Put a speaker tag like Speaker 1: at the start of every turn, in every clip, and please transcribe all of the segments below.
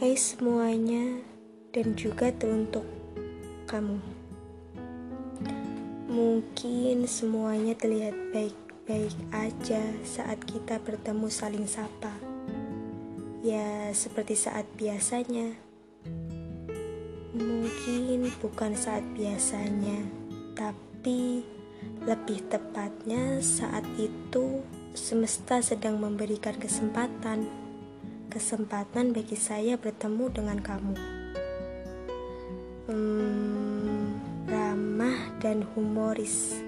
Speaker 1: Hai semuanya, dan juga teruntuk kamu. Mungkin semuanya terlihat baik-baik aja saat kita bertemu saling sapa. Ya, seperti saat biasanya. Mungkin bukan saat biasanya, tapi lebih tepatnya saat itu semesta sedang memberikan kesempatan kesempatan bagi saya bertemu dengan kamu. Hmm, ramah dan humoris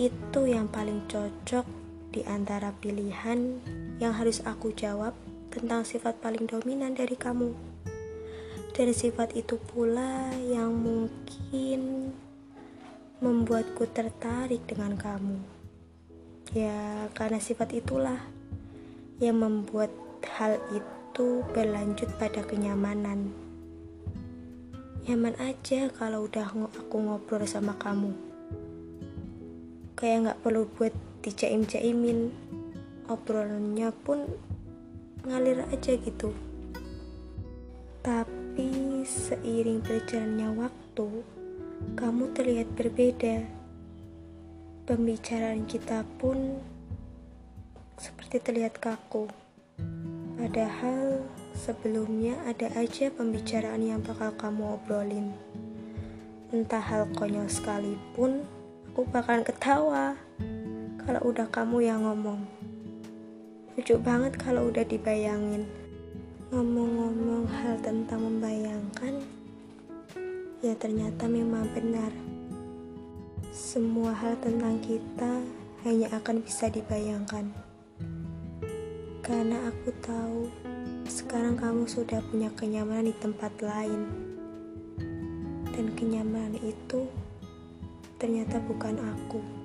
Speaker 1: itu yang paling cocok di antara pilihan yang harus aku jawab tentang sifat paling dominan dari kamu. Dan sifat itu pula yang mungkin membuatku tertarik dengan kamu. Ya, karena sifat itulah yang membuat hal itu berlanjut pada kenyamanan. Nyaman aja kalau udah aku ngobrol sama kamu. Kayak nggak perlu buat dijaim-jaimin. Obrolannya pun ngalir aja gitu. Tapi seiring berjalannya waktu, kamu terlihat berbeda. Pembicaraan kita pun seperti terlihat kaku. Padahal sebelumnya ada aja pembicaraan yang bakal kamu obrolin. Entah hal konyol sekalipun, aku bakalan ketawa kalau udah kamu yang ngomong. Lucu banget kalau udah dibayangin. Ngomong-ngomong hal tentang membayangkan, ya ternyata memang benar. Semua hal tentang kita hanya akan bisa dibayangkan. Karena aku tahu sekarang kamu sudah punya kenyamanan di tempat lain. Dan kenyamanan itu ternyata bukan aku.